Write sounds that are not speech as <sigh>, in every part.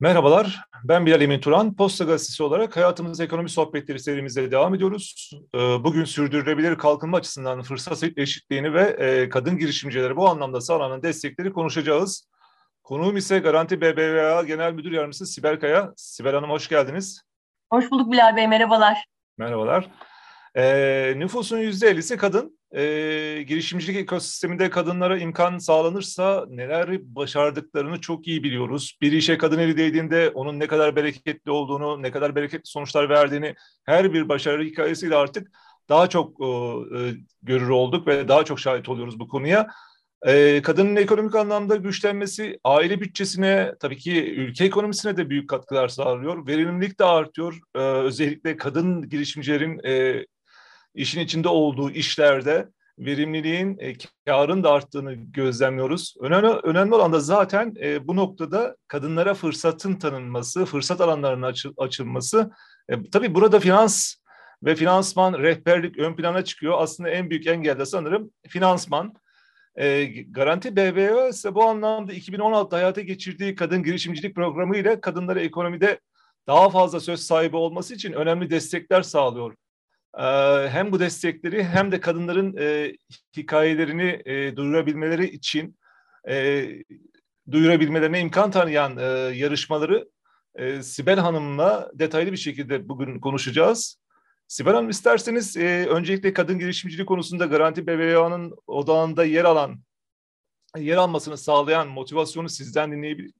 Merhabalar, ben Bilal Emin Turan. Posta Gazetesi olarak Hayatımız Ekonomi Sohbetleri serimizde devam ediyoruz. Ee, bugün sürdürülebilir kalkınma açısından fırsat eşitliğini ve e, kadın girişimcilere bu anlamda sağlanan destekleri konuşacağız. Konuğum ise Garanti BBVA Genel Müdür Yardımcısı Sibel Kaya. Sibel Hanım hoş geldiniz. Hoş bulduk Bilal Bey, merhabalar. Merhabalar. E, nüfusun %50'si kadın. E, girişimcilik ekosisteminde kadınlara imkan sağlanırsa neler başardıklarını çok iyi biliyoruz. Bir işe kadın eli değdiğinde onun ne kadar bereketli olduğunu, ne kadar bereketli sonuçlar verdiğini her bir başarı hikayesiyle artık daha çok e, görür olduk ve daha çok şahit oluyoruz bu konuya. E, kadının ekonomik anlamda güçlenmesi aile bütçesine tabii ki ülke ekonomisine de büyük katkılar sağlıyor. Verimlilik de artıyor. E, özellikle kadın girişimcilerin e, işin içinde olduğu işlerde verimliliğin, e, karın da arttığını gözlemliyoruz. Önemli, önemli olan da zaten e, bu noktada kadınlara fırsatın tanınması, fırsat alanlarının açı, açılması. E, tabii burada finans ve finansman, rehberlik ön plana çıkıyor. Aslında en büyük engel de sanırım finansman. E, Garanti BBVA ise bu anlamda 2016 hayata geçirdiği kadın girişimcilik programı ile kadınlara ekonomide daha fazla söz sahibi olması için önemli destekler sağlıyor hem bu destekleri hem de kadınların e, hikayelerini e, duyurabilmeleri için e, duyurabilmelerine imkan tanıyan e, yarışmaları e, Sibel Hanım'la detaylı bir şekilde bugün konuşacağız. Sibel Hanım isterseniz e, öncelikle kadın girişimcilik konusunda Garanti BBVA'nın odağında yer alan yer almasını sağlayan motivasyonu sizden dinleyebilir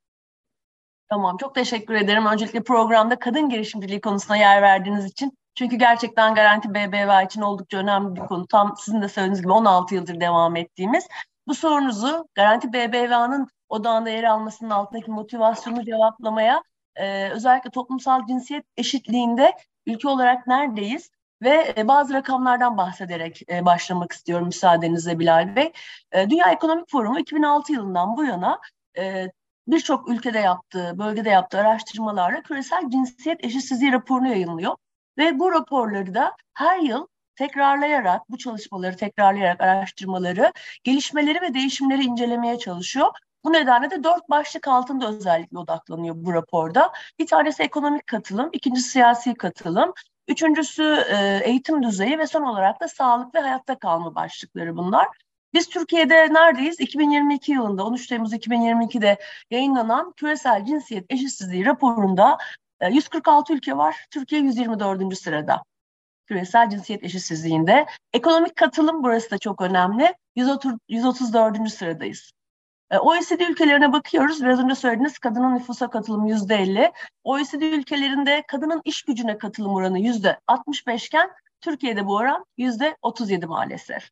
Tamam, çok teşekkür ederim. Öncelikle programda kadın girişimciliği konusuna yer verdiğiniz için çünkü gerçekten Garanti BBVA için oldukça önemli bir konu. Tam sizin de söylediğiniz gibi 16 yıldır devam ettiğimiz. Bu sorunuzu Garanti BBVA'nın odağında yer almasının altındaki motivasyonu cevaplamaya e, özellikle toplumsal cinsiyet eşitliğinde ülke olarak neredeyiz? Ve e, bazı rakamlardan bahsederek e, başlamak istiyorum müsaadenizle Bilal Bey. E, Dünya Ekonomik Forumu 2006 yılından bu yana birçok ülkede yaptığı, bölgede yaptığı araştırmalarla küresel cinsiyet eşitsizliği raporunu yayınlıyor. Ve bu raporları da her yıl tekrarlayarak, bu çalışmaları tekrarlayarak araştırmaları, gelişmeleri ve değişimleri incelemeye çalışıyor. Bu nedenle de dört başlık altında özellikle odaklanıyor bu raporda. Bir tanesi ekonomik katılım, ikincisi siyasi katılım, üçüncüsü e, eğitim düzeyi ve son olarak da sağlık ve hayatta kalma başlıkları bunlar. Biz Türkiye'de neredeyiz? 2022 yılında 13 Temmuz 2022'de yayınlanan küresel cinsiyet eşitsizliği raporunda 146 ee, ülke var. Türkiye 124. sırada. Küresel cinsiyet eşitsizliğinde. Ekonomik katılım burası da çok önemli. 134. sıradayız. Ee, OECD ülkelerine bakıyoruz. Biraz önce söylediğiniz kadının nüfusa katılım yüzde 50. OECD ülkelerinde kadının iş gücüne katılım oranı yüzde 65 iken Türkiye'de bu oran yüzde 37 maalesef.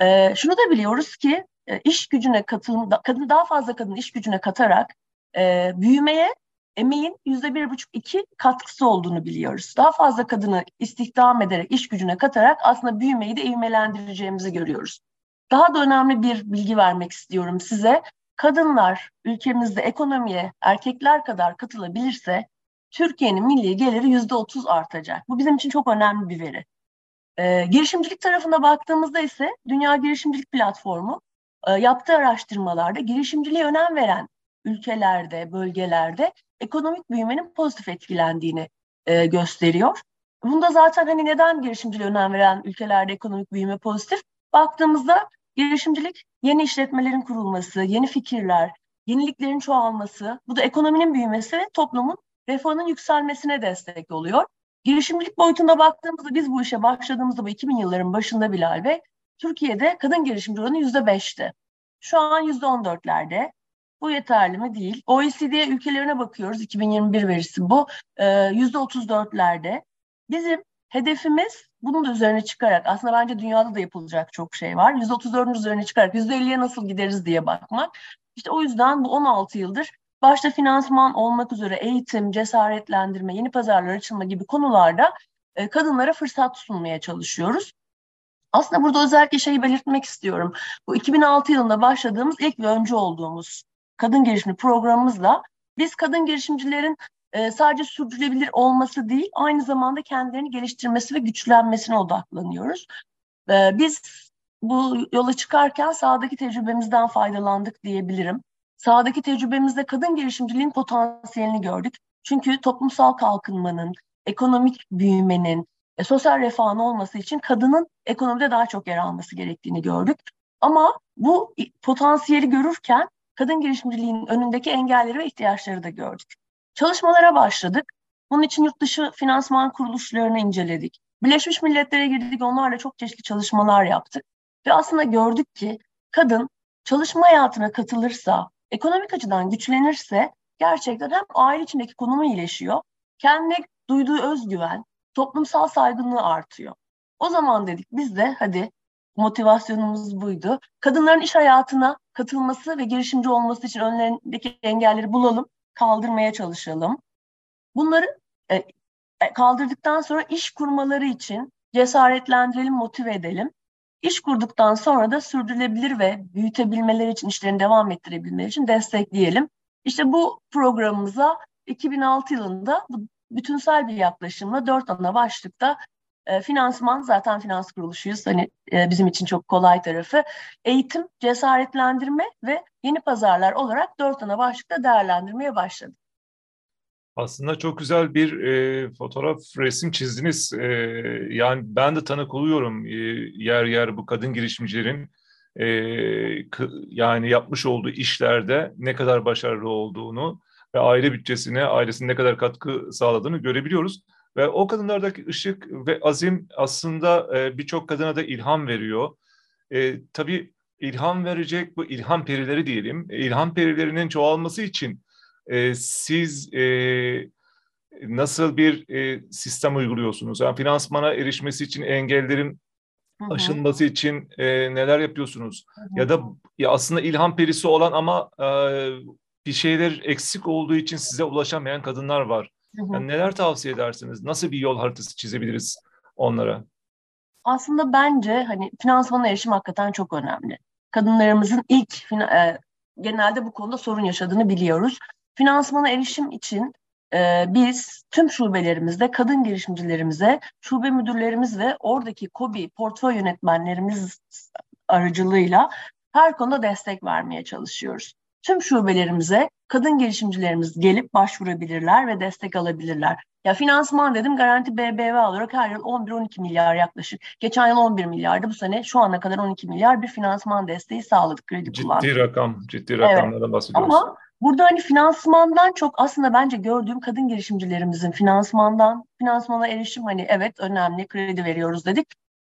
Ee, şunu da biliyoruz ki e, iş gücüne katılım, kadın daha fazla kadın iş gücüne katarak e, büyümeye emeğin yüzde bir buçuk iki katkısı olduğunu biliyoruz. Daha fazla kadını istihdam ederek, iş gücüne katarak aslında büyümeyi de ivmelendireceğimizi görüyoruz. Daha da önemli bir bilgi vermek istiyorum size. Kadınlar ülkemizde ekonomiye erkekler kadar katılabilirse Türkiye'nin milli geliri yüzde otuz artacak. Bu bizim için çok önemli bir veri. Ee, girişimcilik tarafına baktığımızda ise Dünya Girişimcilik Platformu e, yaptığı araştırmalarda girişimciliğe önem veren ülkelerde, bölgelerde ekonomik büyümenin pozitif etkilendiğini e, gösteriyor. Bunda zaten hani neden girişimciliğe önem veren ülkelerde ekonomik büyüme pozitif? Baktığımızda girişimcilik yeni işletmelerin kurulması, yeni fikirler, yeniliklerin çoğalması, bu da ekonominin büyümesi ve toplumun refahının yükselmesine destek oluyor. Girişimcilik boyutunda baktığımızda biz bu işe başladığımızda bu 2000 yılların başında Bilal ve Türkiye'de kadın girişimci oranı %5'ti. Şu an %14'lerde. Bu yeterli mi? Değil. OECD ülkelerine bakıyoruz. 2021 verisi bu. Ee, %34'lerde. Bizim hedefimiz bunun da üzerine çıkarak aslında bence dünyada da yapılacak çok şey var. %34'ün üzerine çıkarak %50'ye nasıl gideriz diye bakmak. İşte o yüzden bu 16 yıldır başta finansman olmak üzere eğitim, cesaretlendirme, yeni pazarlar açılma gibi konularda e, kadınlara fırsat sunmaya çalışıyoruz. Aslında burada özellikle şeyi belirtmek istiyorum. Bu 2006 yılında başladığımız ilk ve öncü olduğumuz kadın girişimci programımızla biz kadın girişimcilerin e, sadece sürdürülebilir olması değil, aynı zamanda kendilerini geliştirmesi ve güçlenmesine odaklanıyoruz. E, biz bu yola çıkarken sahadaki tecrübemizden faydalandık diyebilirim. sahadaki tecrübemizde kadın girişimciliğin potansiyelini gördük. Çünkü toplumsal kalkınmanın, ekonomik büyümenin, e, sosyal refahın olması için kadının ekonomide daha çok yer alması gerektiğini gördük. Ama bu potansiyeli görürken kadın girişimciliğinin önündeki engelleri ve ihtiyaçları da gördük. Çalışmalara başladık. Bunun için yurt dışı finansman kuruluşlarını inceledik. Birleşmiş Milletler'e girdik, onlarla çok çeşitli çalışmalar yaptık. Ve aslında gördük ki kadın çalışma hayatına katılırsa, ekonomik açıdan güçlenirse gerçekten hem aile içindeki konumu iyileşiyor, kendine duyduğu özgüven, toplumsal saygınlığı artıyor. O zaman dedik biz de hadi motivasyonumuz buydu. Kadınların iş hayatına katılması ve girişimci olması için önlerindeki engelleri bulalım, kaldırmaya çalışalım. Bunları e, e, kaldırdıktan sonra iş kurmaları için cesaretlendirelim, motive edelim. İş kurduktan sonra da sürdürülebilir ve büyütebilmeleri için, işlerini devam ettirebilmeleri için destekleyelim. İşte bu programımıza 2006 yılında bütünsel bir yaklaşımla dört ana başlıkta e, finansman zaten finans kuruluşuyuz. Hani e, bizim için çok kolay tarafı. Eğitim, cesaretlendirme ve yeni pazarlar olarak dört ana başlıkta değerlendirmeye başladık. Aslında çok güzel bir e, fotoğraf, resim çizdiniz. E, yani ben de tanık oluyorum e, yer yer bu kadın girişimcilerin e, yani yapmış olduğu işlerde ne kadar başarılı olduğunu ve aile bütçesine, ailesine ne kadar katkı sağladığını görebiliyoruz. Ve o kadınlardaki ışık ve azim aslında e, birçok kadına da ilham veriyor. E, tabii ilham verecek bu ilham perileri diyelim. E, ilham perilerinin çoğalması için e, siz e, nasıl bir e, sistem uyguluyorsunuz? Yani finansmana erişmesi için engellerin Hı-hı. aşılması için e, neler yapıyorsunuz? Hı-hı. Ya da ya aslında ilham perisi olan ama e, bir şeyler eksik olduğu için size ulaşamayan kadınlar var. Yani neler tavsiye edersiniz? Nasıl bir yol haritası çizebiliriz onlara? Aslında bence hani finansmana erişim hakikaten çok önemli. Kadınlarımızın ilk e, genelde bu konuda sorun yaşadığını biliyoruz. Finansmana erişim için e, biz tüm şubelerimizde kadın girişimcilerimize, şube müdürlerimiz ve oradaki KOBİ portföy yönetmenlerimiz aracılığıyla her konuda destek vermeye çalışıyoruz tüm şubelerimize kadın girişimcilerimiz gelip başvurabilirler ve destek alabilirler. Ya finansman dedim garanti BBV olarak her yıl 11-12 milyar yaklaşık. Geçen yıl 11 milyardı bu sene şu ana kadar 12 milyar bir finansman desteği sağladık kredi ciddi kullandık. Ciddi rakam, ciddi rakamlardan evet. bahsediyoruz. Ama burada hani finansmandan çok aslında bence gördüğüm kadın girişimcilerimizin finansmandan, finansmana erişim hani evet önemli kredi veriyoruz dedik.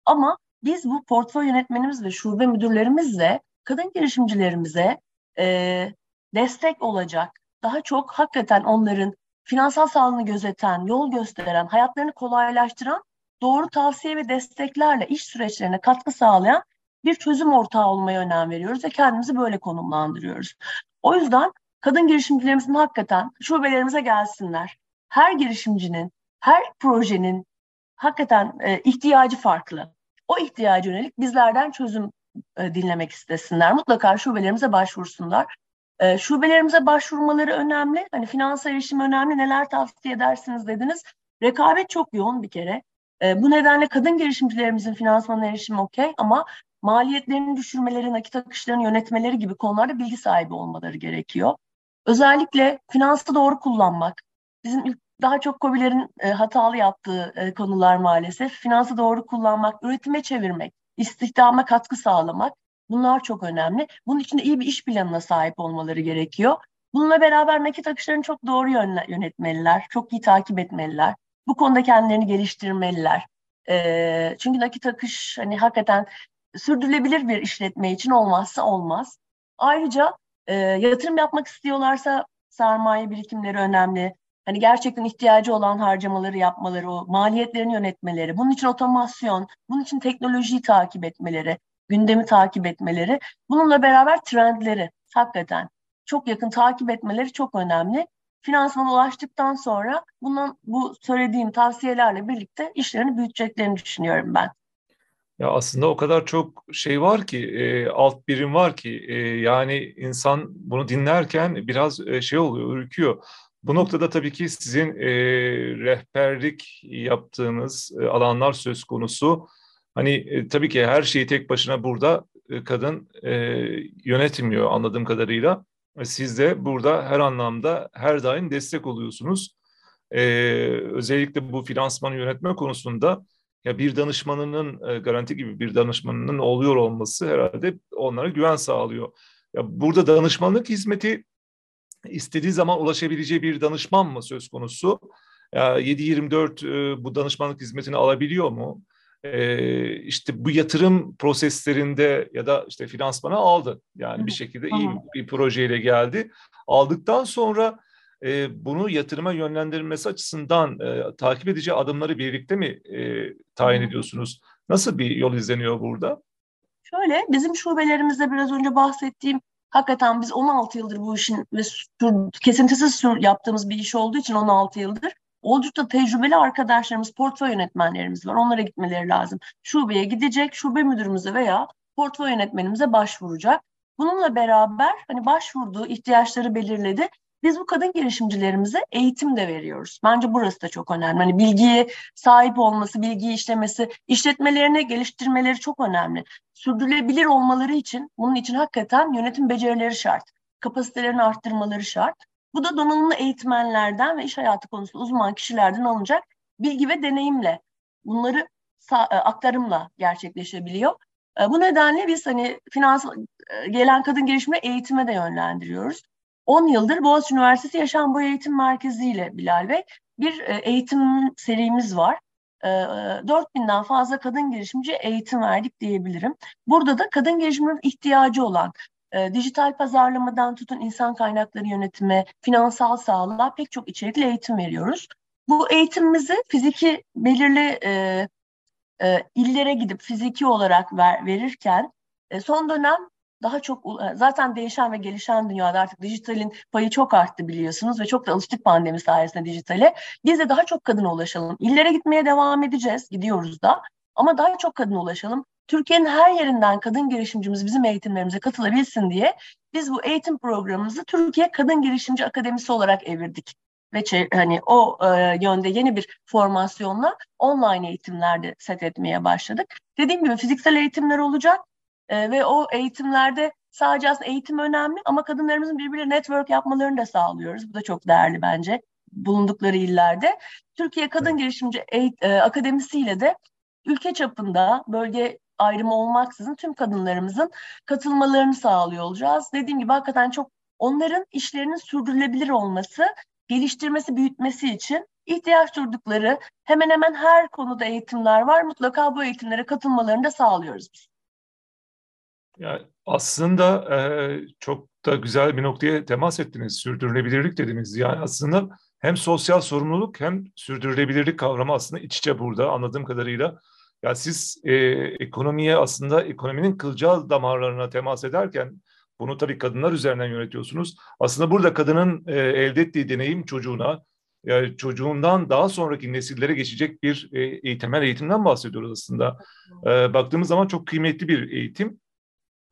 Ama biz bu portföy yönetmenimiz ve şube müdürlerimizle kadın girişimcilerimize e, destek olacak, daha çok hakikaten onların finansal sağlığını gözeten, yol gösteren, hayatlarını kolaylaştıran doğru tavsiye ve desteklerle iş süreçlerine katkı sağlayan bir çözüm ortağı olmaya önem veriyoruz ve kendimizi böyle konumlandırıyoruz. O yüzden kadın girişimcilerimizin hakikaten şubelerimize gelsinler. Her girişimcinin, her projenin hakikaten ihtiyacı farklı. O ihtiyaca yönelik bizlerden çözüm e, dinlemek istesinler. Mutlaka şubelerimize başvursunlar. E, şubelerimize başvurmaları önemli. Hani finansal erişim önemli. Neler tavsiye edersiniz dediniz. Rekabet çok yoğun bir kere. E, bu nedenle kadın girişimcilerimizin finansman erişimi okey ama maliyetlerini düşürmeleri, nakit akışlarını yönetmeleri gibi konularda bilgi sahibi olmaları gerekiyor. Özellikle finansı doğru kullanmak. Bizim daha çok COBİ'lerin hatalı yaptığı konular maalesef. Finansı doğru kullanmak, üretime çevirmek istihdama katkı sağlamak bunlar çok önemli. Bunun için de iyi bir iş planına sahip olmaları gerekiyor. Bununla beraber nakit akışlarını çok doğru yönetmeliler, çok iyi takip etmeliler. Bu konuda kendilerini geliştirmeliler. Çünkü nakit akış hani hakikaten sürdürülebilir bir işletme için olmazsa olmaz. Ayrıca yatırım yapmak istiyorlarsa sermaye birikimleri önemli. Hani gerçekten ihtiyacı olan harcamaları yapmaları, o maliyetlerini yönetmeleri, bunun için otomasyon, bunun için teknolojiyi takip etmeleri, gündemi takip etmeleri, bununla beraber trendleri hakikaten çok yakın takip etmeleri çok önemli. Finansmana ulaştıktan sonra bundan bu söylediğim tavsiyelerle birlikte işlerini büyüteceklerini düşünüyorum ben. Ya aslında o kadar çok şey var ki, e, alt birim var ki, e, yani insan bunu dinlerken biraz e, şey oluyor, ürküyor. Bu noktada tabii ki sizin e, rehberlik yaptığınız e, alanlar söz konusu. Hani e, tabii ki her şeyi tek başına burada e, kadın e, yönetmiyor anladığım kadarıyla. siz de burada her anlamda her daim destek oluyorsunuz. Ee, özellikle bu finansmanı yönetme konusunda ya bir danışmanının e, garanti gibi bir danışmanının oluyor olması herhalde onlara güven sağlıyor. Ya burada danışmanlık hizmeti istediği zaman ulaşabileceği bir danışman mı söz konusu? Ya 7-24 e, bu danışmanlık hizmetini alabiliyor mu? E, işte bu yatırım proseslerinde ya da işte finansmana aldı. Yani bir şekilde iyi bir projeyle geldi. Aldıktan sonra e, bunu yatırıma yönlendirilmesi açısından takip edici adımları birlikte mi tayin ediyorsunuz? Nasıl bir yol izleniyor burada? Şöyle bizim şubelerimizde biraz önce bahsettiğim hakikaten biz 16 yıldır bu işin ve sür, kesintisiz sür, yaptığımız bir iş olduğu için 16 yıldır oldukça tecrübeli arkadaşlarımız, portföy yönetmenlerimiz var. Onlara gitmeleri lazım. Şubeye gidecek, şube müdürümüze veya portföy yönetmenimize başvuracak. Bununla beraber hani başvurduğu ihtiyaçları belirledi biz bu kadın girişimcilerimize eğitim de veriyoruz. Bence burası da çok önemli. Hani bilgiye sahip olması, bilgiyi işlemesi, işletmelerini geliştirmeleri çok önemli. Sürdürülebilir olmaları için bunun için hakikaten yönetim becerileri şart. Kapasitelerini arttırmaları şart. Bu da donanımlı eğitmenlerden ve iş hayatı konusunda uzman kişilerden alınacak bilgi ve deneyimle bunları e, aktarımla gerçekleşebiliyor. E, bu nedenle biz hani finans e, gelen kadın gelişme eğitime de yönlendiriyoruz. 10 yıldır Boğaziçi Üniversitesi Yaşam Boyu Eğitim Merkezi ile Bilal Bey bir e, eğitim serimiz var. 4000'den e, fazla kadın girişimci eğitim verdik diyebilirim. Burada da kadın girişiminin ihtiyacı olan e, dijital pazarlamadan tutun insan kaynakları yönetimi, finansal sağlığa pek çok içerikli eğitim veriyoruz. Bu eğitimimizi fiziki belirli e, e, illere gidip fiziki olarak ver, verirken e, son dönem daha çok e, zaten değişen ve gelişen dünyada artık dijitalin payı çok arttı biliyorsunuz ve çok da alıştık pandemi sayesinde dijitale. Biz de daha çok kadına ulaşalım. İllere gitmeye devam edeceğiz, gidiyoruz da. Ama daha çok kadına ulaşalım. Türkiye'nin her yerinden kadın girişimcimiz bizim eğitimlerimize katılabilsin diye biz bu eğitim programımızı Türkiye Kadın Girişimci Akademisi olarak evirdik ve hani o e, yönde yeni bir formasyonla online eğitimlerde set etmeye başladık. Dediğim gibi fiziksel eğitimler olacak e, ve o eğitimlerde sadece aslında eğitim önemli ama kadınlarımızın birbiriyle network yapmalarını da sağlıyoruz. Bu da çok değerli bence bulundukları illerde. Türkiye Kadın. Girişimci e, Akademisi ile de ülke çapında bölge ayrımı olmaksızın tüm kadınlarımızın katılmalarını sağlıyor olacağız. Dediğim gibi hakikaten çok onların işlerinin sürdürülebilir olması, geliştirmesi, büyütmesi için ihtiyaç duydukları hemen hemen her konuda eğitimler var. Mutlaka bu eğitimlere katılmalarını da sağlıyoruz biz. Ya aslında e, çok da güzel bir noktaya temas ettiniz. Sürdürülebilirlik dediniz. Yani aslında hem sosyal sorumluluk hem sürdürülebilirlik kavramı aslında iç içe burada anladığım kadarıyla. Ya siz e, ekonomiye aslında ekonominin kılcal damarlarına temas ederken bunu tabii kadınlar üzerinden yönetiyorsunuz. Aslında burada kadının e, elde ettiği deneyim çocuğuna, yani çocuğundan daha sonraki nesillere geçecek bir e, temel eğitimden bahsediyoruz aslında. E, baktığımız zaman çok kıymetli bir eğitim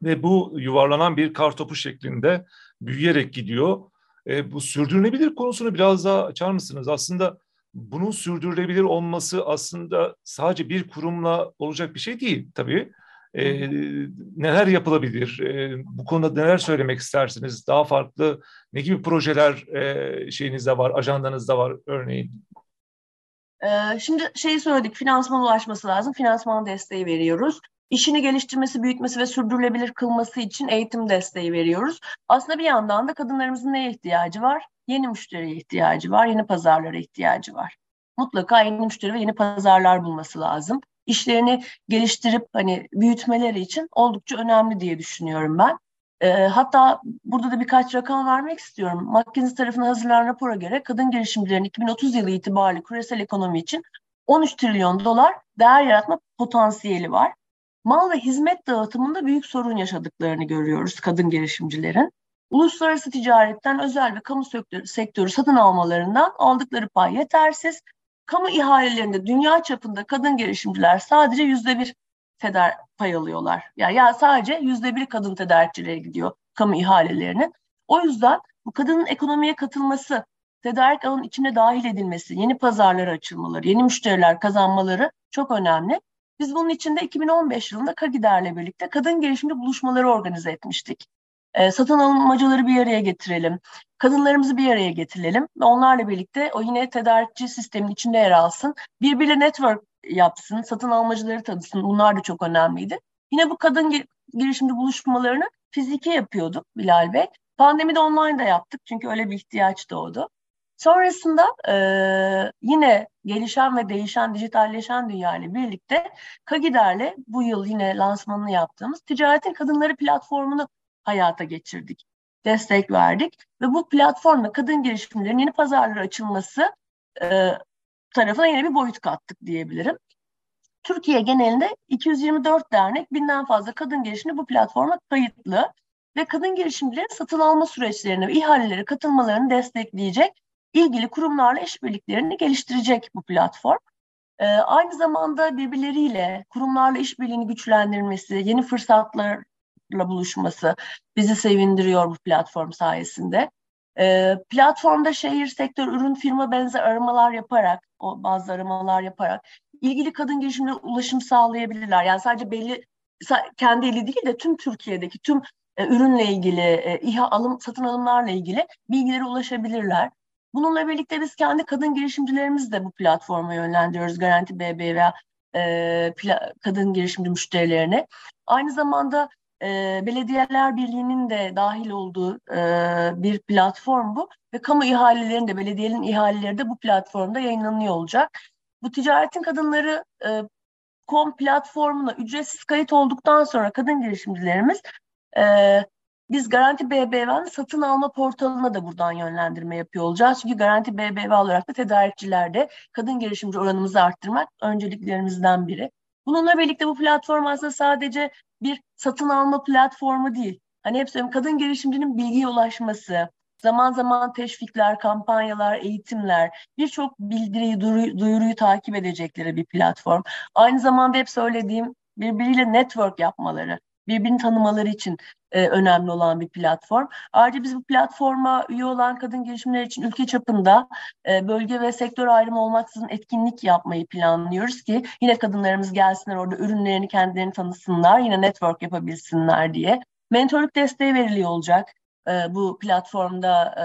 ve bu yuvarlanan bir kar topu şeklinde büyüyerek gidiyor. E, bu sürdürülebilir konusunu biraz daha açar mısınız? Aslında bunun sürdürülebilir olması aslında sadece bir kurumla olacak bir şey değil tabii. E, neler yapılabilir? E, bu konuda neler söylemek istersiniz? Daha farklı ne gibi projeler e, şeyinizde var, ajandanızda var örneğin? Şimdi şeyi söyledik, finansman ulaşması lazım. Finansman desteği veriyoruz işini geliştirmesi, büyütmesi ve sürdürülebilir kılması için eğitim desteği veriyoruz. Aslında bir yandan da kadınlarımızın neye ihtiyacı var? Yeni müşteriye ihtiyacı var, yeni pazarlara ihtiyacı var. Mutlaka yeni müşteri ve yeni pazarlar bulması lazım. İşlerini geliştirip hani büyütmeleri için oldukça önemli diye düşünüyorum ben. E, hatta burada da birkaç rakam vermek istiyorum. McKinsey tarafından hazırlanan rapora göre kadın girişimcilerin 2030 yılı itibariyle küresel ekonomi için 13 trilyon dolar değer yaratma potansiyeli var mal ve hizmet dağıtımında büyük sorun yaşadıklarını görüyoruz kadın girişimcilerin. Uluslararası ticaretten özel ve kamu sektörü, satın almalarından aldıkları pay yetersiz. Kamu ihalelerinde dünya çapında kadın girişimciler sadece yüzde bir tedar pay alıyorlar. Yani ya sadece yüzde bir kadın tedarikçilere gidiyor kamu ihalelerinin. O yüzden bu kadının ekonomiye katılması, tedarik alanın içine dahil edilmesi, yeni pazarlara açılmaları, yeni müşteriler kazanmaları çok önemli. Biz bunun için de 2015 yılında Kagider'le birlikte kadın girişimci buluşmaları organize etmiştik. E, satın almacıları bir araya getirelim. Kadınlarımızı bir araya getirelim ve onlarla birlikte o yine tedarikçi sistemin içinde yer alsın. Birbiriyle network yapsın, satın almacıları tanısın. Bunlar da çok önemliydi. Yine bu kadın girişimci buluşmalarını fiziki yapıyorduk Bilal Bey. Pandemide online da yaptık çünkü öyle bir ihtiyaç doğdu. Sonrasında e, yine gelişen ve değişen, dijitalleşen dünya ile birlikte Kagider'le bu yıl yine lansmanını yaptığımız Ticaretin Kadınları platformunu hayata geçirdik. Destek verdik ve bu platformla kadın girişimlerin yeni pazarlara açılması e, tarafına yeni bir boyut kattık diyebilirim. Türkiye genelinde 224 dernek, binden fazla kadın girişimci bu platforma kayıtlı ve kadın girişimcilerin satın alma süreçlerine ve ihalelere katılmalarını destekleyecek ilgili kurumlarla işbirliklerini geliştirecek bu platform. Ee, aynı zamanda birbirleriyle kurumlarla işbirliğini güçlendirmesi, yeni fırsatlarla buluşması bizi sevindiriyor bu platform sayesinde. Ee, platformda şehir, sektör, ürün, firma benzer aramalar yaparak, o bazı aramalar yaparak ilgili kadın girişimine ulaşım sağlayabilirler. Yani sadece belli kendi eli değil de tüm Türkiye'deki tüm e, ürünle ilgili, e, İHA alım satın alımlarla ilgili bilgilere ulaşabilirler. Bununla birlikte biz kendi kadın girişimcilerimizi de bu platforma yönlendiriyoruz. Garanti BB veya e, kadın girişimci müşterilerine. Aynı zamanda e, Belediyeler Birliği'nin de dahil olduğu e, bir platform bu. Ve kamu ihalelerinin de, belediyelerin ihaleleri de bu platformda yayınlanıyor olacak. Bu ticaretin kadınları e, kom platformuna ücretsiz kayıt olduktan sonra kadın girişimcilerimiz e, biz Garanti BBVA'nın satın alma portalına da buradan yönlendirme yapıyor olacağız. Çünkü Garanti BBVA olarak da tedarikçilerde kadın girişimci oranımızı arttırmak önceliklerimizden biri. Bununla birlikte bu platform aslında sadece bir satın alma platformu değil. Hani hep söylüyorum kadın girişimcinin bilgiye ulaşması, zaman zaman teşvikler, kampanyalar, eğitimler, birçok bildiriyi, duyuruyu takip edecekleri bir platform. Aynı zamanda hep söylediğim birbiriyle network yapmaları birbirini tanımaları için e, önemli olan bir platform. Ayrıca biz bu platforma üye olan kadın girişimler için ülke çapında e, bölge ve sektör ayrımı olmaksızın etkinlik yapmayı planlıyoruz ki yine kadınlarımız gelsinler orada ürünlerini kendilerini tanısınlar, yine network yapabilsinler diye. Mentorluk desteği veriliyor olacak e, bu platformda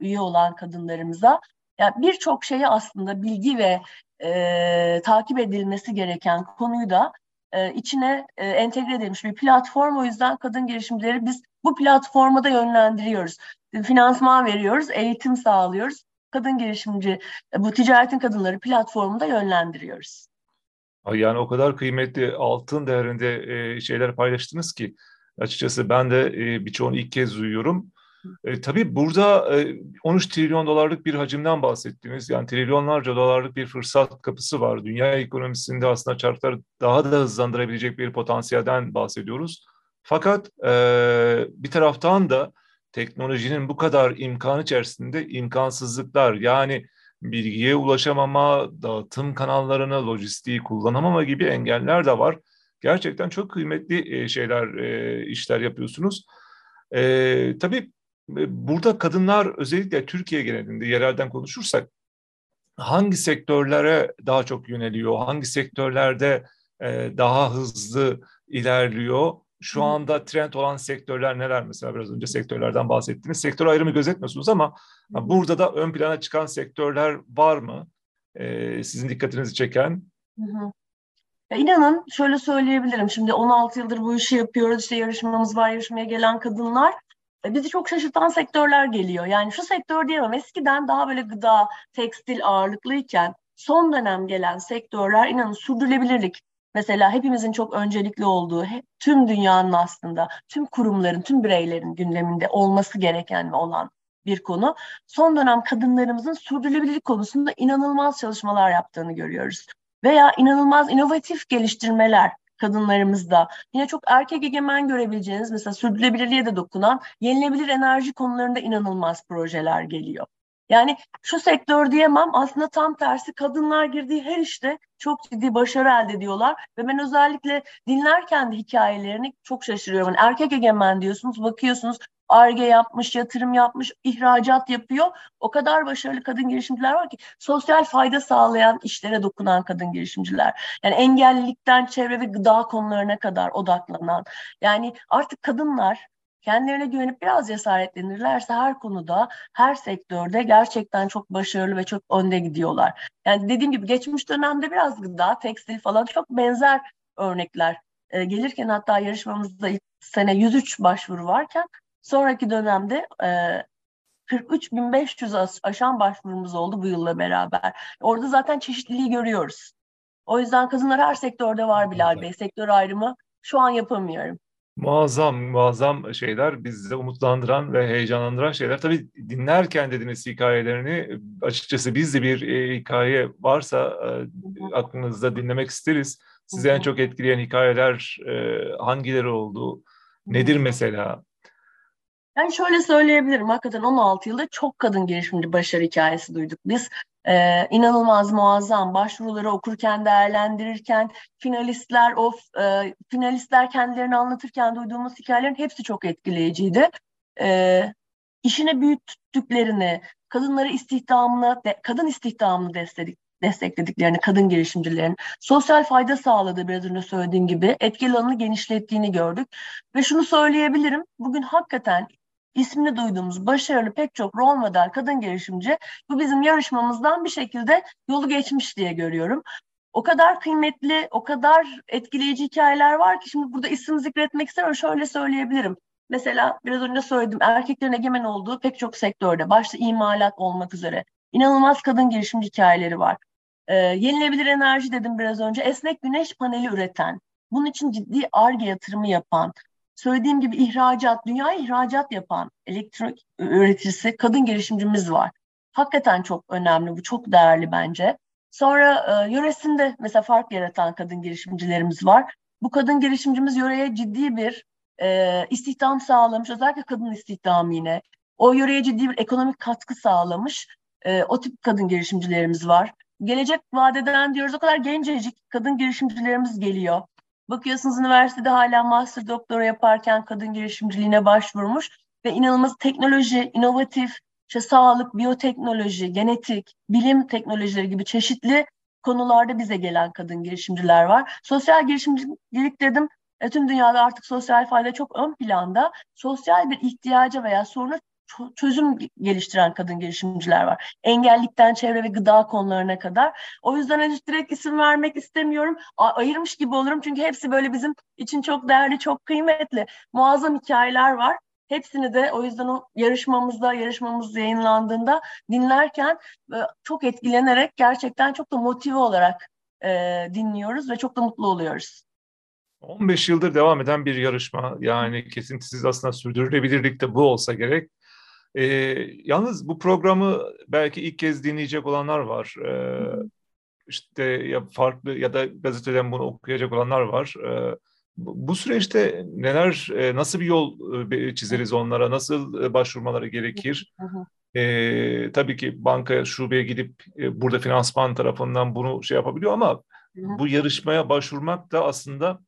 e, üye olan kadınlarımıza. Yani birçok şeyi aslında bilgi ve e, takip edilmesi gereken konuyu da e, içine e, entegre edilmiş bir platform. O yüzden kadın girişimcileri biz bu platforma da yönlendiriyoruz. Finansman veriyoruz, eğitim sağlıyoruz. Kadın girişimci, e, bu ticaretin kadınları platformunda yönlendiriyoruz. Yani o kadar kıymetli altın değerinde e, şeyler paylaştınız ki açıkçası ben de e, birçoğunu ilk kez duyuyorum. E, tabii burada e, 13 trilyon dolarlık bir hacimden bahsettiniz. Yani trilyonlarca dolarlık bir fırsat kapısı var. Dünya ekonomisinde aslında çarkları daha da hızlandırabilecek bir potansiyelden bahsediyoruz. Fakat e, bir taraftan da teknolojinin bu kadar imkan içerisinde imkansızlıklar yani bilgiye ulaşamama, dağıtım kanallarını, lojistiği kullanamama gibi engeller de var. Gerçekten çok kıymetli e, şeyler, e, işler yapıyorsunuz. E, tabii Burada kadınlar özellikle Türkiye genelinde yerelden konuşursak hangi sektörlere daha çok yöneliyor, hangi sektörlerde e, daha hızlı ilerliyor? Şu anda trend olan sektörler neler mesela biraz önce sektörlerden bahsettiniz. Sektör ayrımı gözetmiyorsunuz ama burada da ön plana çıkan sektörler var mı? E, sizin dikkatinizi çeken? Hı hı. Ya inanın şöyle söyleyebilirim. Şimdi 16 yıldır bu işi yapıyoruz. İşte yarışmamız var, yarışmaya gelen kadınlar bizi çok şaşırtan sektörler geliyor. Yani şu sektör diyemem eskiden daha böyle gıda, tekstil ağırlıklıyken son dönem gelen sektörler inanın sürdürülebilirlik. Mesela hepimizin çok öncelikli olduğu, tüm dünyanın aslında, tüm kurumların, tüm bireylerin gündeminde olması gereken ve olan bir konu. Son dönem kadınlarımızın sürdürülebilirlik konusunda inanılmaz çalışmalar yaptığını görüyoruz. Veya inanılmaz inovatif geliştirmeler kadınlarımızda. Yine çok erkek egemen görebileceğiniz mesela sürdürülebilirliğe de dokunan yenilebilir enerji konularında inanılmaz projeler geliyor. Yani şu sektör diyemem aslında tam tersi kadınlar girdiği her işte çok ciddi başarı elde ediyorlar ve ben özellikle dinlerken de hikayelerini çok şaşırıyorum. Yani erkek egemen diyorsunuz bakıyorsunuz ARGE yapmış, yatırım yapmış, ihracat yapıyor. O kadar başarılı kadın girişimciler var ki sosyal fayda sağlayan işlere dokunan kadın girişimciler. Yani engellilikten çevre ve gıda konularına kadar odaklanan. Yani artık kadınlar kendilerine güvenip biraz cesaretlenirlerse her konuda, her sektörde gerçekten çok başarılı ve çok önde gidiyorlar. Yani dediğim gibi geçmiş dönemde biraz gıda, tekstil falan çok benzer örnekler. E, gelirken hatta yarışmamızda ilk sene 103 başvuru varken sonraki dönemde e, 43.500 aşan başvurumuz oldu bu yılla beraber. Orada zaten çeşitliliği görüyoruz. O yüzden kadınlar her sektörde var Bilal Bey. Sektör ayrımı şu an yapamıyorum. Muazzam, muazzam şeyler bizi umutlandıran ve heyecanlandıran şeyler. Tabii dinlerken dediğiniz hikayelerini açıkçası biz de bir e, hikaye varsa e, aklınızda dinlemek isteriz. Sizi en çok etkileyen hikayeler e, hangileri oldu? Nedir mesela? Yani şöyle söyleyebilirim. Hakikaten 16 yılda çok kadın girişimci başarı hikayesi duyduk. Biz e, inanılmaz muazzam başvuruları okurken, değerlendirirken, finalistler of e, finalistler kendilerini anlatırken duyduğumuz hikayelerin hepsi çok etkileyiciydi. E, işine büyüttüklerini, kadınları istihdamına, de, kadın istihdamını destekledik, desteklediklerini, kadın girişimcilerin sosyal fayda sağladığı biraz önce söylediğim gibi etkili alanını genişlettiğini gördük. Ve şunu söyleyebilirim, bugün hakikaten ismini duyduğumuz başarılı pek çok rol model kadın girişimci bu bizim yarışmamızdan bir şekilde yolu geçmiş diye görüyorum. O kadar kıymetli, o kadar etkileyici hikayeler var ki şimdi burada isim zikretmek istemiyorum. Şöyle söyleyebilirim. Mesela biraz önce söyledim erkeklerin egemen olduğu pek çok sektörde başta imalat olmak üzere inanılmaz kadın girişimci hikayeleri var. Ee, yenilebilir enerji dedim biraz önce. Esnek güneş paneli üreten, bunun için ciddi ARGE yatırımı yapan, söylediğim gibi ihracat, dünya ihracat yapan elektrik üreticisi kadın girişimcimiz var. Hakikaten çok önemli, bu çok değerli bence. Sonra e, yöresinde mesela fark yaratan kadın girişimcilerimiz var. Bu kadın girişimcimiz yöreye ciddi bir e, istihdam sağlamış, özellikle kadın istihdamı yine. O yöreye ciddi bir ekonomik katkı sağlamış. E, o tip kadın girişimcilerimiz var. Gelecek vadeden diyoruz o kadar gencecik kadın girişimcilerimiz geliyor. Bakıyorsunuz üniversitede hala master doktora yaparken kadın girişimciliğine başvurmuş ve inanılmaz teknoloji, inovatif, işte sağlık, biyoteknoloji, genetik, bilim teknolojileri gibi çeşitli konularda bize gelen kadın girişimciler var. Sosyal girişimcilik dedim, e, tüm dünyada artık sosyal fayda çok ön planda. Sosyal bir ihtiyaca veya soruna çözüm geliştiren kadın girişimciler var. Engellikten çevre ve gıda konularına kadar. O yüzden henüz direkt isim vermek istemiyorum. A- ayırmış gibi olurum çünkü hepsi böyle bizim için çok değerli, çok kıymetli. Muazzam hikayeler var. Hepsini de o yüzden o yarışmamızda, yarışmamız yayınlandığında dinlerken e, çok etkilenerek gerçekten çok da motive olarak e, dinliyoruz ve çok da mutlu oluyoruz. 15 yıldır devam eden bir yarışma. Yani kesintisiz aslında sürdürülebilirlik de bu olsa gerek. E, yalnız bu programı belki ilk kez dinleyecek olanlar var. E, işte ya farklı ya da gazeteden bunu okuyacak olanlar var. E, bu süreçte neler, nasıl bir yol çizeriz onlara, nasıl başvurmaları gerekir? E, tabii ki banka şubeye gidip e, burada finansman tarafından bunu şey yapabiliyor ama bu yarışmaya başvurmak da aslında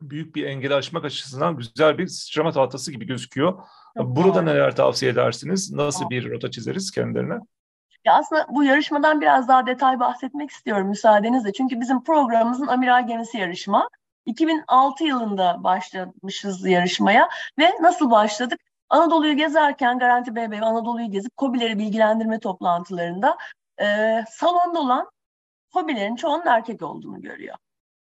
büyük bir engel aşmak açısından güzel bir sıçrama tahtası gibi gözüküyor. Burada neler tavsiye edersiniz? Nasıl bir rota çizeriz kendilerine? Ya aslında bu yarışmadan biraz daha detay bahsetmek istiyorum müsaadenizle. Çünkü bizim programımızın amiral gemisi yarışma. 2006 yılında başlamışız yarışmaya ve nasıl başladık? Anadolu'yu gezerken Garanti BB Anadolu'yu gezip COBİ'leri bilgilendirme toplantılarında e, salonda olan hobilerin çoğunun erkek olduğunu görüyor.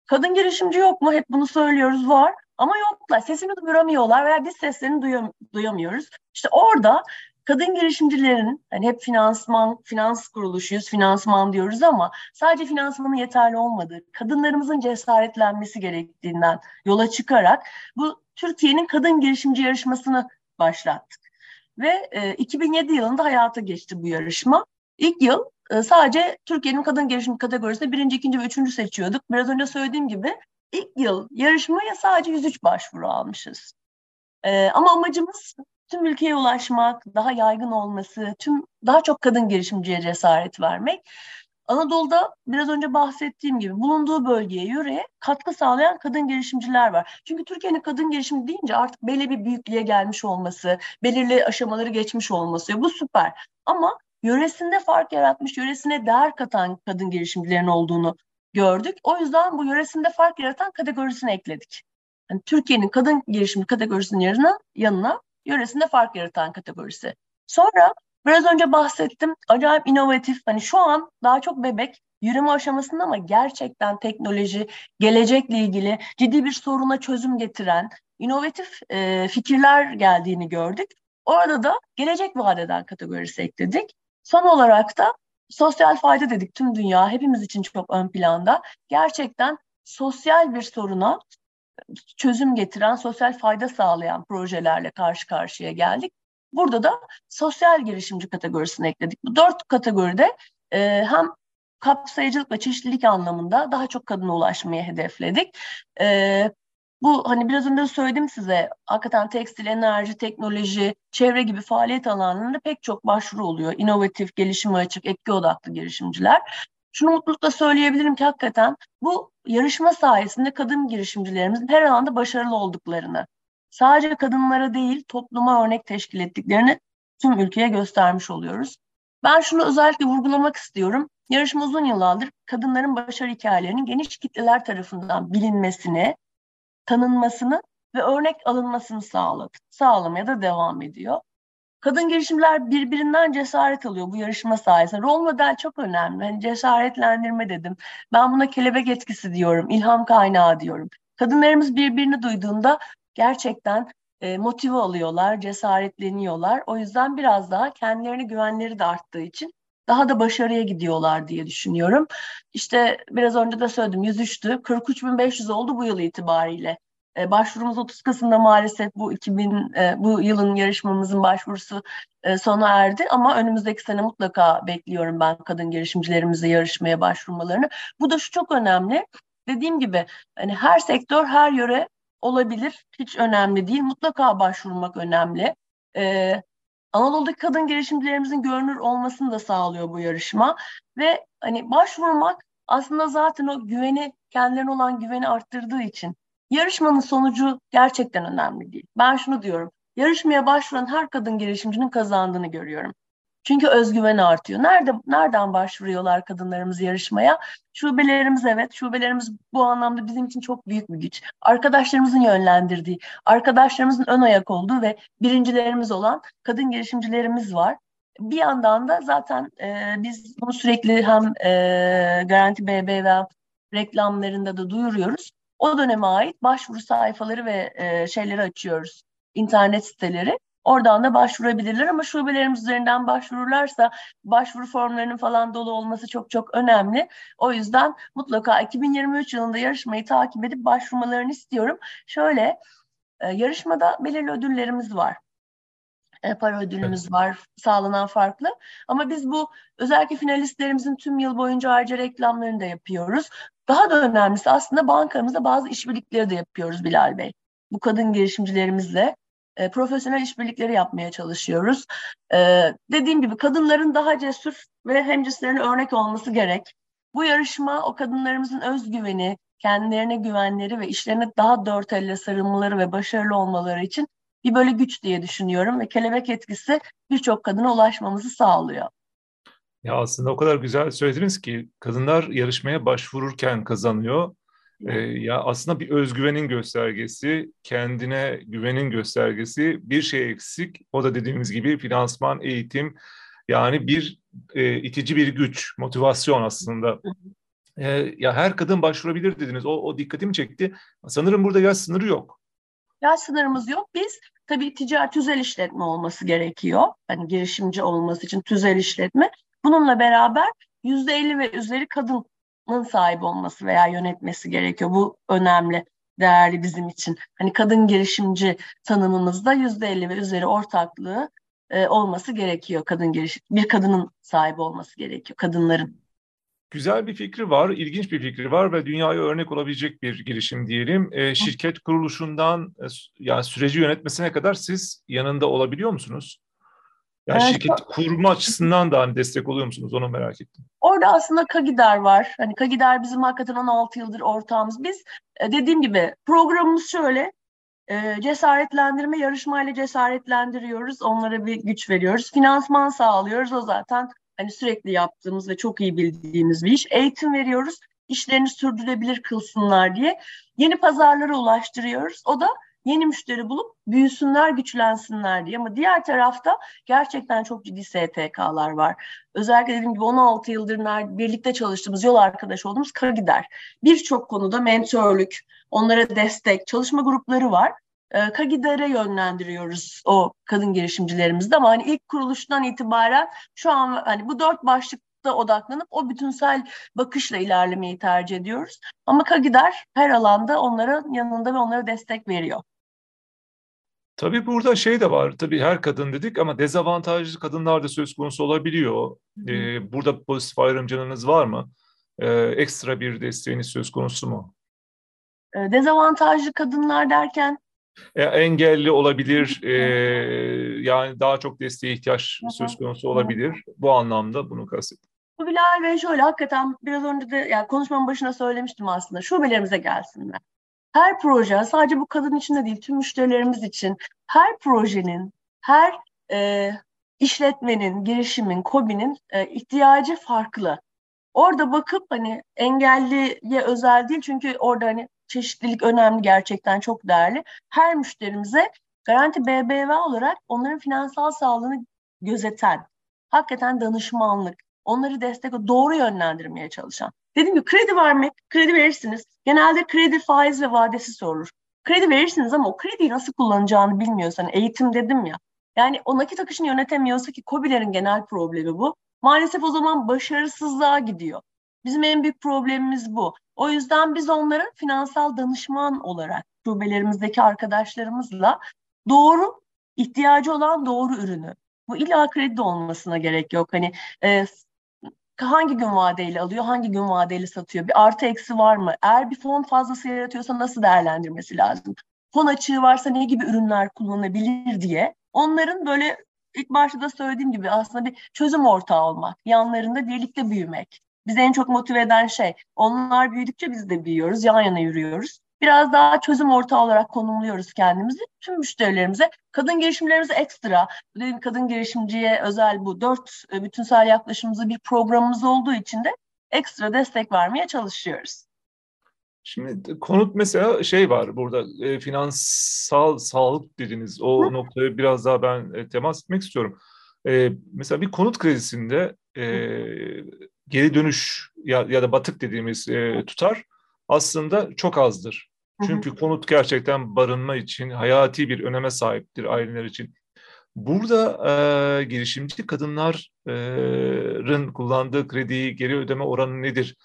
Kadın girişimci yok mu? Hep bunu söylüyoruz var. Ama yoklar. Sesini duyuramıyorlar veya biz seslerini duyam duyamıyoruz. İşte orada kadın girişimcilerin hani hep finansman, finans kuruluşuyuz, finansman diyoruz ama sadece finansmanın yeterli olmadığı, kadınlarımızın cesaretlenmesi gerektiğinden yola çıkarak bu Türkiye'nin kadın girişimci yarışmasını başlattık. Ve e, 2007 yılında hayata geçti bu yarışma. İlk yıl e, sadece Türkiye'nin kadın girişim kategorisinde birinci, ikinci ve üçüncü seçiyorduk. Biraz önce söylediğim gibi ilk yıl yarışmaya sadece 103 başvuru almışız. E, ama amacımız tüm ülkeye ulaşmak, daha yaygın olması, tüm daha çok kadın girişimciye cesaret vermek. Anadolu'da biraz önce bahsettiğim gibi bulunduğu bölgeye, yöreye katkı sağlayan kadın girişimciler var. Çünkü Türkiye'nin kadın girişimi deyince artık belli bir büyüklüğe gelmiş olması, belirli aşamaları geçmiş olması bu süper. Ama yöresinde fark yaratmış, yöresine değer katan kadın girişimcilerin olduğunu gördük. O yüzden bu yöresinde fark yaratan kategorisini ekledik. Yani Türkiye'nin kadın girişimi kategorisinin yanına, yanına yöresinde fark yaratan kategorisi. Sonra biraz önce bahsettim acayip inovatif hani şu an daha çok bebek yürüme aşamasında ama gerçekten teknoloji gelecekle ilgili ciddi bir soruna çözüm getiren inovatif e, fikirler geldiğini gördük. Orada da gelecek vadeden kategorisi ekledik. Son olarak da sosyal fayda dedik tüm dünya hepimiz için çok ön planda. Gerçekten sosyal bir soruna çözüm getiren, sosyal fayda sağlayan projelerle karşı karşıya geldik. Burada da sosyal girişimci kategorisini ekledik. Bu dört kategoride e, hem kapsayıcılık ve çeşitlilik anlamında daha çok kadına ulaşmayı hedefledik. E, bu hani biraz önce söyledim size hakikaten tekstil, enerji, teknoloji, çevre gibi faaliyet alanlarında pek çok başvuru oluyor. İnovatif, gelişime açık, etki odaklı girişimciler. Şunu mutlulukla söyleyebilirim ki hakikaten bu yarışma sayesinde kadın girişimcilerimizin her alanda başarılı olduklarını, sadece kadınlara değil topluma örnek teşkil ettiklerini tüm ülkeye göstermiş oluyoruz. Ben şunu özellikle vurgulamak istiyorum. Yarışma uzun yıllardır kadınların başarı hikayelerinin geniş kitleler tarafından bilinmesini, tanınmasını ve örnek alınmasını sağladı, sağlamaya da devam ediyor. Kadın girişimler birbirinden cesaret alıyor bu yarışma sayesinde. Rol model çok önemli. Hani cesaretlendirme dedim. Ben buna kelebek etkisi diyorum, ilham kaynağı diyorum. Kadınlarımız birbirini duyduğunda gerçekten e, motive oluyorlar, cesaretleniyorlar. O yüzden biraz daha kendilerine güvenleri de arttığı için daha da başarıya gidiyorlar diye düşünüyorum. İşte biraz önce de söyledim 103'tü. 43.500 oldu bu yıl itibariyle. E, başvurumuz 30 Kasım'da maalesef bu 2000 e, bu yılın yarışmamızın başvurusu e, sona erdi ama önümüzdeki sene mutlaka bekliyorum ben kadın girişimcilerimize yarışmaya başvurmalarını. Bu da şu çok önemli. Dediğim gibi hani her sektör, her yöre olabilir. Hiç önemli değil. Mutlaka başvurmak önemli. Ee, Anadolu'daki kadın girişimcilerimizin görünür olmasını da sağlıyor bu yarışma. Ve hani başvurmak aslında zaten o güveni, kendilerine olan güveni arttırdığı için yarışmanın sonucu gerçekten önemli değil. Ben şunu diyorum. Yarışmaya başvuran her kadın girişimcinin kazandığını görüyorum. Çünkü özgüven artıyor. Nerede nereden başvuruyorlar kadınlarımız yarışmaya? Şubelerimiz evet, şubelerimiz bu anlamda bizim için çok büyük bir güç. Arkadaşlarımızın yönlendirdiği, arkadaşlarımızın ön ayak olduğu ve birincilerimiz olan kadın girişimcilerimiz var. Bir yandan da zaten e, biz bunu sürekli hem e, Garanti BB ve reklamlarında da duyuruyoruz. O döneme ait başvuru sayfaları ve e, şeyleri açıyoruz. internet siteleri. Oradan da başvurabilirler ama şubelerimiz üzerinden başvururlarsa başvuru formlarının falan dolu olması çok çok önemli. O yüzden mutlaka 2023 yılında yarışmayı takip edip başvurmalarını istiyorum. Şöyle e, yarışmada belirli ödüllerimiz var. E, para ödülümüz var, sağlanan farklı. Ama biz bu özellikle finalistlerimizin tüm yıl boyunca ayrıca reklamlarını da yapıyoruz. Daha da önemlisi aslında bankamızda bazı işbirlikleri de yapıyoruz Bilal Bey. Bu kadın girişimcilerimizle e, profesyonel işbirlikleri yapmaya çalışıyoruz. E, dediğim gibi kadınların daha cesur ve hemcinslerine örnek olması gerek. Bu yarışma o kadınlarımızın özgüveni, kendilerine güvenleri ve işlerine daha dört elle sarılmaları ve başarılı olmaları için bir böyle güç diye düşünüyorum ve kelebek etkisi birçok kadına ulaşmamızı sağlıyor. Ya aslında o kadar güzel söylediniz ki kadınlar yarışmaya başvururken kazanıyor ee, ya aslında bir özgüvenin göstergesi, kendine güvenin göstergesi. Bir şey eksik. O da dediğimiz gibi finansman, eğitim. Yani bir e, itici bir güç, motivasyon aslında. E, ya her kadın başvurabilir dediniz. O, o dikkatimi çekti. Sanırım burada yaş sınırı yok. Yaş sınırımız yok. Biz tabii ticari tüzel işletme olması gerekiyor. Hani girişimci olması için tüzel işletme. Bununla beraber yüzde elli ve üzeri kadın sahibi olması veya yönetmesi gerekiyor. Bu önemli, değerli bizim için. Hani kadın girişimci tanımımızda yüzde elli ve üzeri ortaklığı e, olması gerekiyor. Kadın giriş, bir kadının sahibi olması gerekiyor. Kadınların. Güzel bir fikri var, ilginç bir fikri var ve dünyaya örnek olabilecek bir girişim diyelim. E, şirket kuruluşundan e, yani süreci yönetmesine kadar siz yanında olabiliyor musunuz? Yani evet. şirket kurma açısından da hani destek oluyor musunuz? Onu merak ettim. Orada aslında Kagider var. Hani Kagider bizim hakikaten 16 yıldır ortağımız. Biz e, dediğim gibi programımız şöyle. E, cesaretlendirme yarışmayla cesaretlendiriyoruz. Onlara bir güç veriyoruz. Finansman sağlıyoruz. O zaten hani sürekli yaptığımız ve çok iyi bildiğimiz bir iş. Eğitim veriyoruz. işlerini sürdürebilir kılsınlar diye yeni pazarlara ulaştırıyoruz. O da yeni müşteri bulup büyüsünler, güçlensinler diye. Ama diğer tarafta gerçekten çok ciddi STK'lar var. Özellikle dediğim gibi 16 yıldır birlikte çalıştığımız, yol arkadaş olduğumuz Kagider. Birçok konuda mentörlük, onlara destek, çalışma grupları var. E, Kagider'e yönlendiriyoruz o kadın girişimcilerimizde ama hani ilk kuruluştan itibaren şu an hani bu dört başlık odaklanıp o bütünsel bakışla ilerlemeyi tercih ediyoruz. Ama Kagider her alanda onların yanında ve onlara destek veriyor. Tabii burada şey de var. Tabii her kadın dedik ama dezavantajlı kadınlar da söz konusu olabiliyor. Ee, burada pozitif ayrımcılığınız var mı? Ee, ekstra bir desteğiniz söz konusu mu? Ee, dezavantajlı kadınlar derken? E, engelli olabilir. E, yani daha çok desteğe ihtiyaç söz konusu olabilir. Bu anlamda bunu kastettim. Bu Bilal Bey şöyle hakikaten biraz önce de yani konuşmamın başına söylemiştim aslında. Şubelerimize gelsinler her proje sadece bu kadın için de değil tüm müşterilerimiz için her projenin, her e, işletmenin, girişimin, kobinin e, ihtiyacı farklı. Orada bakıp hani engelliye özel değil çünkü orada hani çeşitlilik önemli gerçekten çok değerli. Her müşterimize Garanti BBV olarak onların finansal sağlığını gözeten, hakikaten danışmanlık, onları destek, doğru yönlendirmeye çalışan. Dediğim gibi kredi vermek, kredi verirsiniz. Genelde kredi faiz ve vadesi sorulur. Kredi verirsiniz ama o krediyi nasıl kullanacağını bilmiyorsan, hani eğitim dedim ya. Yani o nakit akışını yönetemiyorsa ki COBİ'lerin genel problemi bu. Maalesef o zaman başarısızlığa gidiyor. Bizim en büyük problemimiz bu. O yüzden biz onların finansal danışman olarak şubelerimizdeki arkadaşlarımızla doğru ihtiyacı olan doğru ürünü. Bu illa kredi olmasına gerek yok. Hani e, hangi gün vadeyle alıyor, hangi gün vadeyle satıyor? Bir artı eksi var mı? Eğer bir fon fazlası yaratıyorsa nasıl değerlendirmesi lazım? Fon açığı varsa ne gibi ürünler kullanabilir diye. Onların böyle ilk başta da söylediğim gibi aslında bir çözüm ortağı olmak, yanlarında birlikte büyümek. Bizi en çok motive eden şey. Onlar büyüdükçe biz de büyüyoruz, yan yana yürüyoruz biraz daha çözüm ortağı olarak konumluyoruz kendimizi. Tüm müşterilerimize, kadın girişimlerimize ekstra, dediğim kadın girişimciye özel bu dört e, bütünsel yaklaşımımızı bir programımız olduğu için de ekstra destek vermeye çalışıyoruz. Şimdi konut mesela şey var burada e, finansal sağlık dediniz o Hı? noktaya biraz daha ben e, temas etmek istiyorum. E, mesela bir konut kredisinde e, geri dönüş ya, ya da batık dediğimiz e, tutar aslında çok azdır. Çünkü konut gerçekten barınma için hayati bir öneme sahiptir aileler için. Burada e, girişimci kadınların kullandığı krediyi geri ödeme oranı nedir?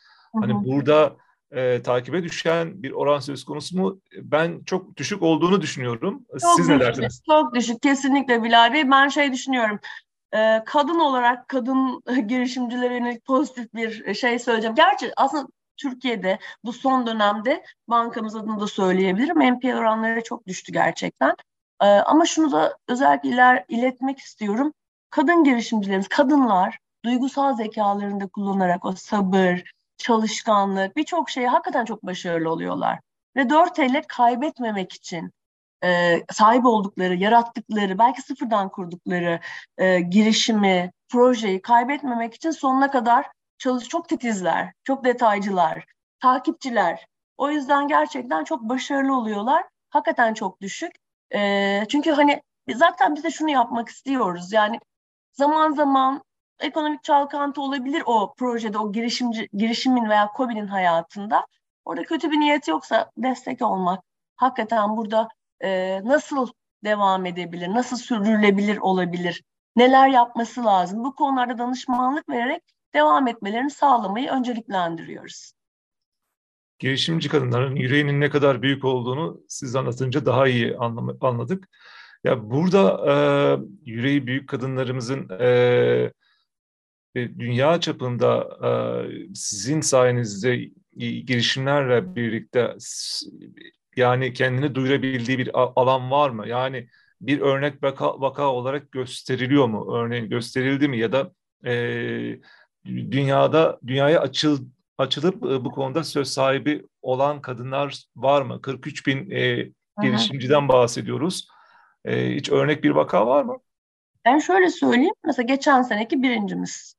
Hani burada e, takibe düşen bir oran söz konusu mu? Ben çok düşük olduğunu düşünüyorum. Çok Siz düşük, ne dersiniz? Çok düşük kesinlikle Bilal Bey. Ben şey düşünüyorum. E, kadın olarak kadın <laughs> girişimcilere yönelik pozitif bir şey söyleyeceğim. Gerçi aslında Türkiye'de bu son dönemde bankamız adını da söyleyebilirim. NPL oranları çok düştü gerçekten. Ee, ama şunu da özellikle iler, iletmek istiyorum. Kadın girişimcilerimiz, kadınlar duygusal zekalarını da kullanarak o sabır, çalışkanlık birçok şeye hakikaten çok başarılı oluyorlar. Ve dört elle kaybetmemek için e, sahip oldukları, yarattıkları, belki sıfırdan kurdukları e, girişimi, projeyi kaybetmemek için sonuna kadar çalış çok titizler, çok detaycılar, takipçiler. O yüzden gerçekten çok başarılı oluyorlar. Hakikaten çok düşük. E, çünkü hani zaten biz de şunu yapmak istiyoruz. Yani zaman zaman ekonomik çalkantı olabilir o projede, o girişimci, girişimin veya COBİ'nin hayatında. Orada kötü bir niyet yoksa destek olmak. Hakikaten burada e, nasıl devam edebilir, nasıl sürdürülebilir olabilir, neler yapması lazım? Bu konularda danışmanlık vererek devam etmelerini sağlamayı önceliklendiriyoruz. Girişimci kadınların yüreğinin ne kadar büyük olduğunu siz anlatınca daha iyi anladık. Ya burada e, yüreği büyük kadınlarımızın e, e, dünya çapında e, sizin sayenizde girişimlerle birlikte yani kendini duyurabildiği bir alan var mı? Yani bir örnek vaka, vaka olarak gösteriliyor mu? Örneğin gösterildi mi ya da e, dünyada dünyaya açıl açılıp e, bu konuda söz sahibi olan kadınlar var mı? 43 bin e, girişimciden bahsediyoruz. E, hiç örnek bir vaka var mı? Ben şöyle söyleyeyim. Mesela geçen seneki birincimiz.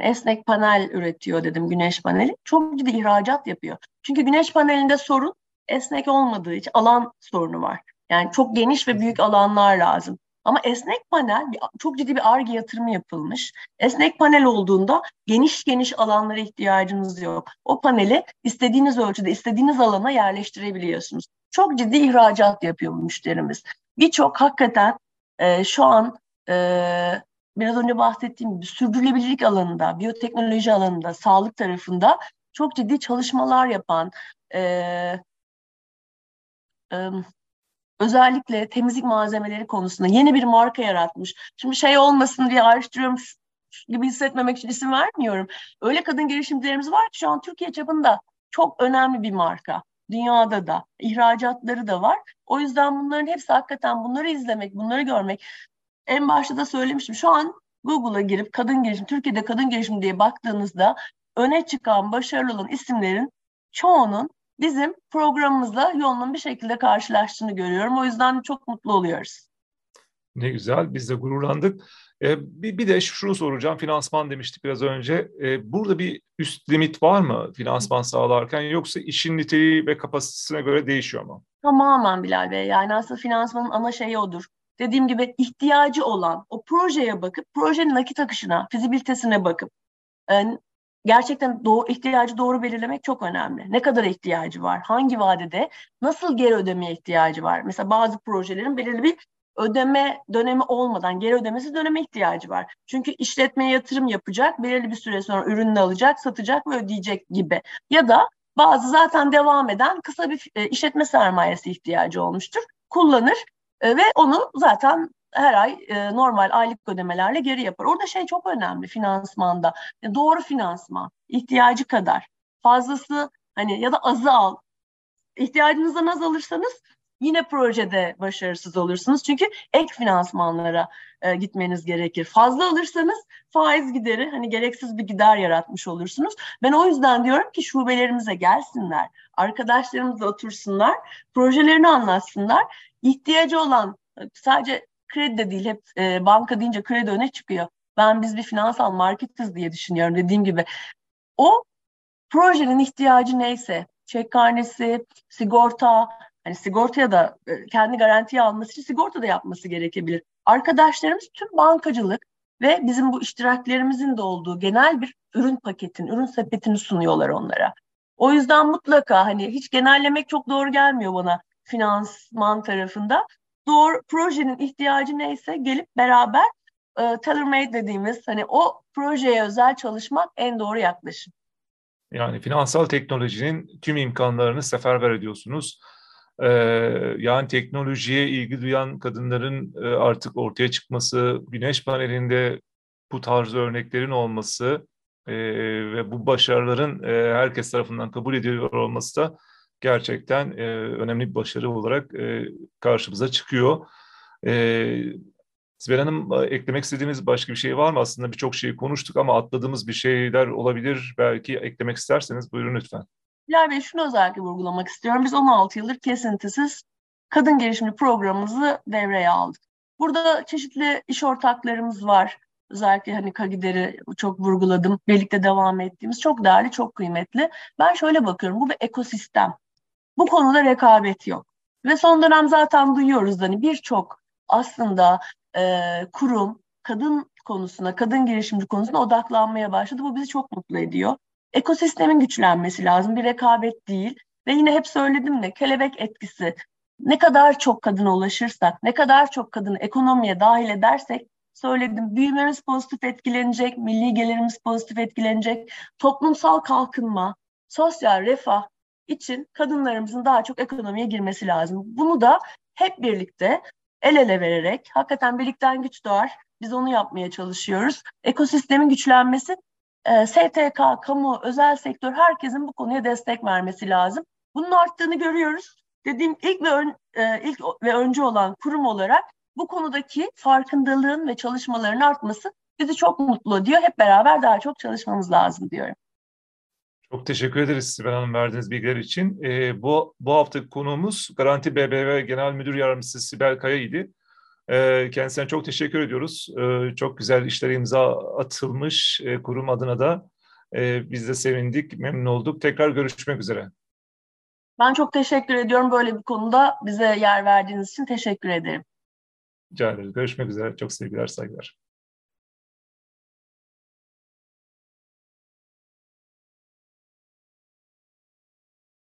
esnek panel üretiyor dedim güneş paneli. Çok ciddi ihracat yapıyor. Çünkü güneş panelinde sorun esnek olmadığı için alan sorunu var. Yani çok geniş ve büyük alanlar lazım. Ama esnek panel çok ciddi bir ARGE yatırımı yapılmış. Esnek panel olduğunda geniş geniş alanlara ihtiyacınız yok. O paneli istediğiniz ölçüde, istediğiniz alana yerleştirebiliyorsunuz. Çok ciddi ihracat yapıyor müşterimiz. Birçok hakikaten e, şu an e, biraz önce bahsettiğim gibi sürdürülebilirlik alanında, biyoteknoloji alanında, sağlık tarafında çok ciddi çalışmalar yapan, e, e, özellikle temizlik malzemeleri konusunda yeni bir marka yaratmış. Şimdi şey olmasın diye araştırıyorum gibi hissetmemek için isim vermiyorum. Öyle kadın girişimcilerimiz var ki şu an Türkiye çapında çok önemli bir marka. Dünyada da, ihracatları da var. O yüzden bunların hepsi hakikaten bunları izlemek, bunları görmek. En başta da söylemiştim. Şu an Google'a girip kadın girişim, Türkiye'de kadın girişim diye baktığınızda öne çıkan, başarılı olan isimlerin çoğunun bizim programımızla yolunun bir şekilde karşılaştığını görüyorum. O yüzden çok mutlu oluyoruz. Ne güzel, biz de gururlandık. Ee, bir, bir de şunu soracağım, finansman demiştik biraz önce. Ee, burada bir üst limit var mı finansman sağlarken yoksa işin niteliği ve kapasitesine göre değişiyor mu? Tamamen Bilal Bey. Yani aslında finansmanın ana şeyi odur. Dediğim gibi ihtiyacı olan o projeye bakıp, projenin nakit akışına, fizibilitesine bakıp, e, gerçekten doğru, ihtiyacı doğru belirlemek çok önemli. Ne kadar ihtiyacı var? Hangi vadede? Nasıl geri ödemeye ihtiyacı var? Mesela bazı projelerin belirli bir ödeme dönemi olmadan geri ödemesi döneme ihtiyacı var. Çünkü işletmeye yatırım yapacak, belirli bir süre sonra ürününü alacak, satacak ve ödeyecek gibi. Ya da bazı zaten devam eden kısa bir e, işletme sermayesi ihtiyacı olmuştur. Kullanır e, ve onu zaten her ay e, normal aylık ödemelerle geri yapar. Orada şey çok önemli finansmanda. E, doğru finansman, ihtiyacı kadar. Fazlası hani ya da azı al. İhtiyacınızdan az alırsanız yine projede başarısız olursunuz. Çünkü ek finansmanlara e, gitmeniz gerekir. Fazla alırsanız faiz gideri hani gereksiz bir gider yaratmış olursunuz. Ben o yüzden diyorum ki şubelerimize gelsinler, arkadaşlarımızla otursunlar, projelerini anlatsınlar. İhtiyacı olan sadece kredi de değil hep e, banka deyince kredi öne çıkıyor. Ben biz bir finansal marketiz diye düşünüyorum dediğim gibi. O projenin ihtiyacı neyse çek karnesi, sigorta, hani sigortaya da e, kendi garantiye alması için sigorta da yapması gerekebilir. Arkadaşlarımız tüm bankacılık ve bizim bu iştiraklerimizin de olduğu genel bir ürün paketin, ürün sepetini sunuyorlar onlara. O yüzden mutlaka hani hiç genellemek çok doğru gelmiyor bana finansman tarafında doğru projenin ihtiyacı neyse gelip beraber e, tailor-made dediğimiz hani o projeye özel çalışmak en doğru yaklaşım. Yani finansal teknolojinin tüm imkanlarını seferber ediyorsunuz. Ee, yani teknolojiye ilgi duyan kadınların e, artık ortaya çıkması, güneş panelinde bu tarz örneklerin olması e, ve bu başarıların e, herkes tarafından kabul ediliyor olması da gerçekten e, önemli bir başarı olarak e, karşımıza çıkıyor. E, Sibel Hanım eklemek istediğiniz başka bir şey var mı? Aslında birçok şeyi konuştuk ama atladığımız bir şeyler olabilir. Belki eklemek isterseniz buyurun lütfen. Bilal Bey şunu özellikle vurgulamak istiyorum. Biz 16 yıldır kesintisiz kadın gelişimli programımızı devreye aldık. Burada çeşitli iş ortaklarımız var. Özellikle hani Kagider'i çok vurguladım. Birlikte devam ettiğimiz çok değerli, çok kıymetli. Ben şöyle bakıyorum. Bu bir ekosistem. Bu konuda rekabet yok. Ve son dönem zaten duyuyoruz hani birçok aslında e, kurum kadın konusuna, kadın girişimci konusuna odaklanmaya başladı. Bu bizi çok mutlu ediyor. Ekosistemin güçlenmesi lazım. Bir rekabet değil. Ve yine hep söyledim de kelebek etkisi. Ne kadar çok kadına ulaşırsak, ne kadar çok kadını ekonomiye dahil edersek söyledim. Büyümemiz pozitif etkilenecek, milli gelirimiz pozitif etkilenecek, toplumsal kalkınma, sosyal refah için kadınlarımızın daha çok ekonomiye girmesi lazım. Bunu da hep birlikte el ele vererek, hakikaten birlikten güç doğar. Biz onu yapmaya çalışıyoruz. Ekosistemin güçlenmesi, e, STK, kamu, özel sektör herkesin bu konuya destek vermesi lazım. Bunun arttığını görüyoruz. Dediğim ilk ve ön, e, ilk ve önce olan kurum olarak bu konudaki farkındalığın ve çalışmaların artması bizi çok mutlu ediyor. Hep beraber daha çok çalışmamız lazım diyorum. Çok teşekkür ederiz Sibel Hanım verdiğiniz bilgiler için. E, bu, bu hafta konuğumuz Garanti BBV Genel Müdür Yardımcısı Sibel Kaya idi. E, kendisine çok teşekkür ediyoruz. E, çok güzel işlere imza atılmış e, kurum adına da e, biz de sevindik, memnun olduk. Tekrar görüşmek üzere. Ben çok teşekkür ediyorum böyle bir konuda bize yer verdiğiniz için teşekkür ederim. Rica ederim. Görüşmek üzere. Çok sevgiler, saygılar.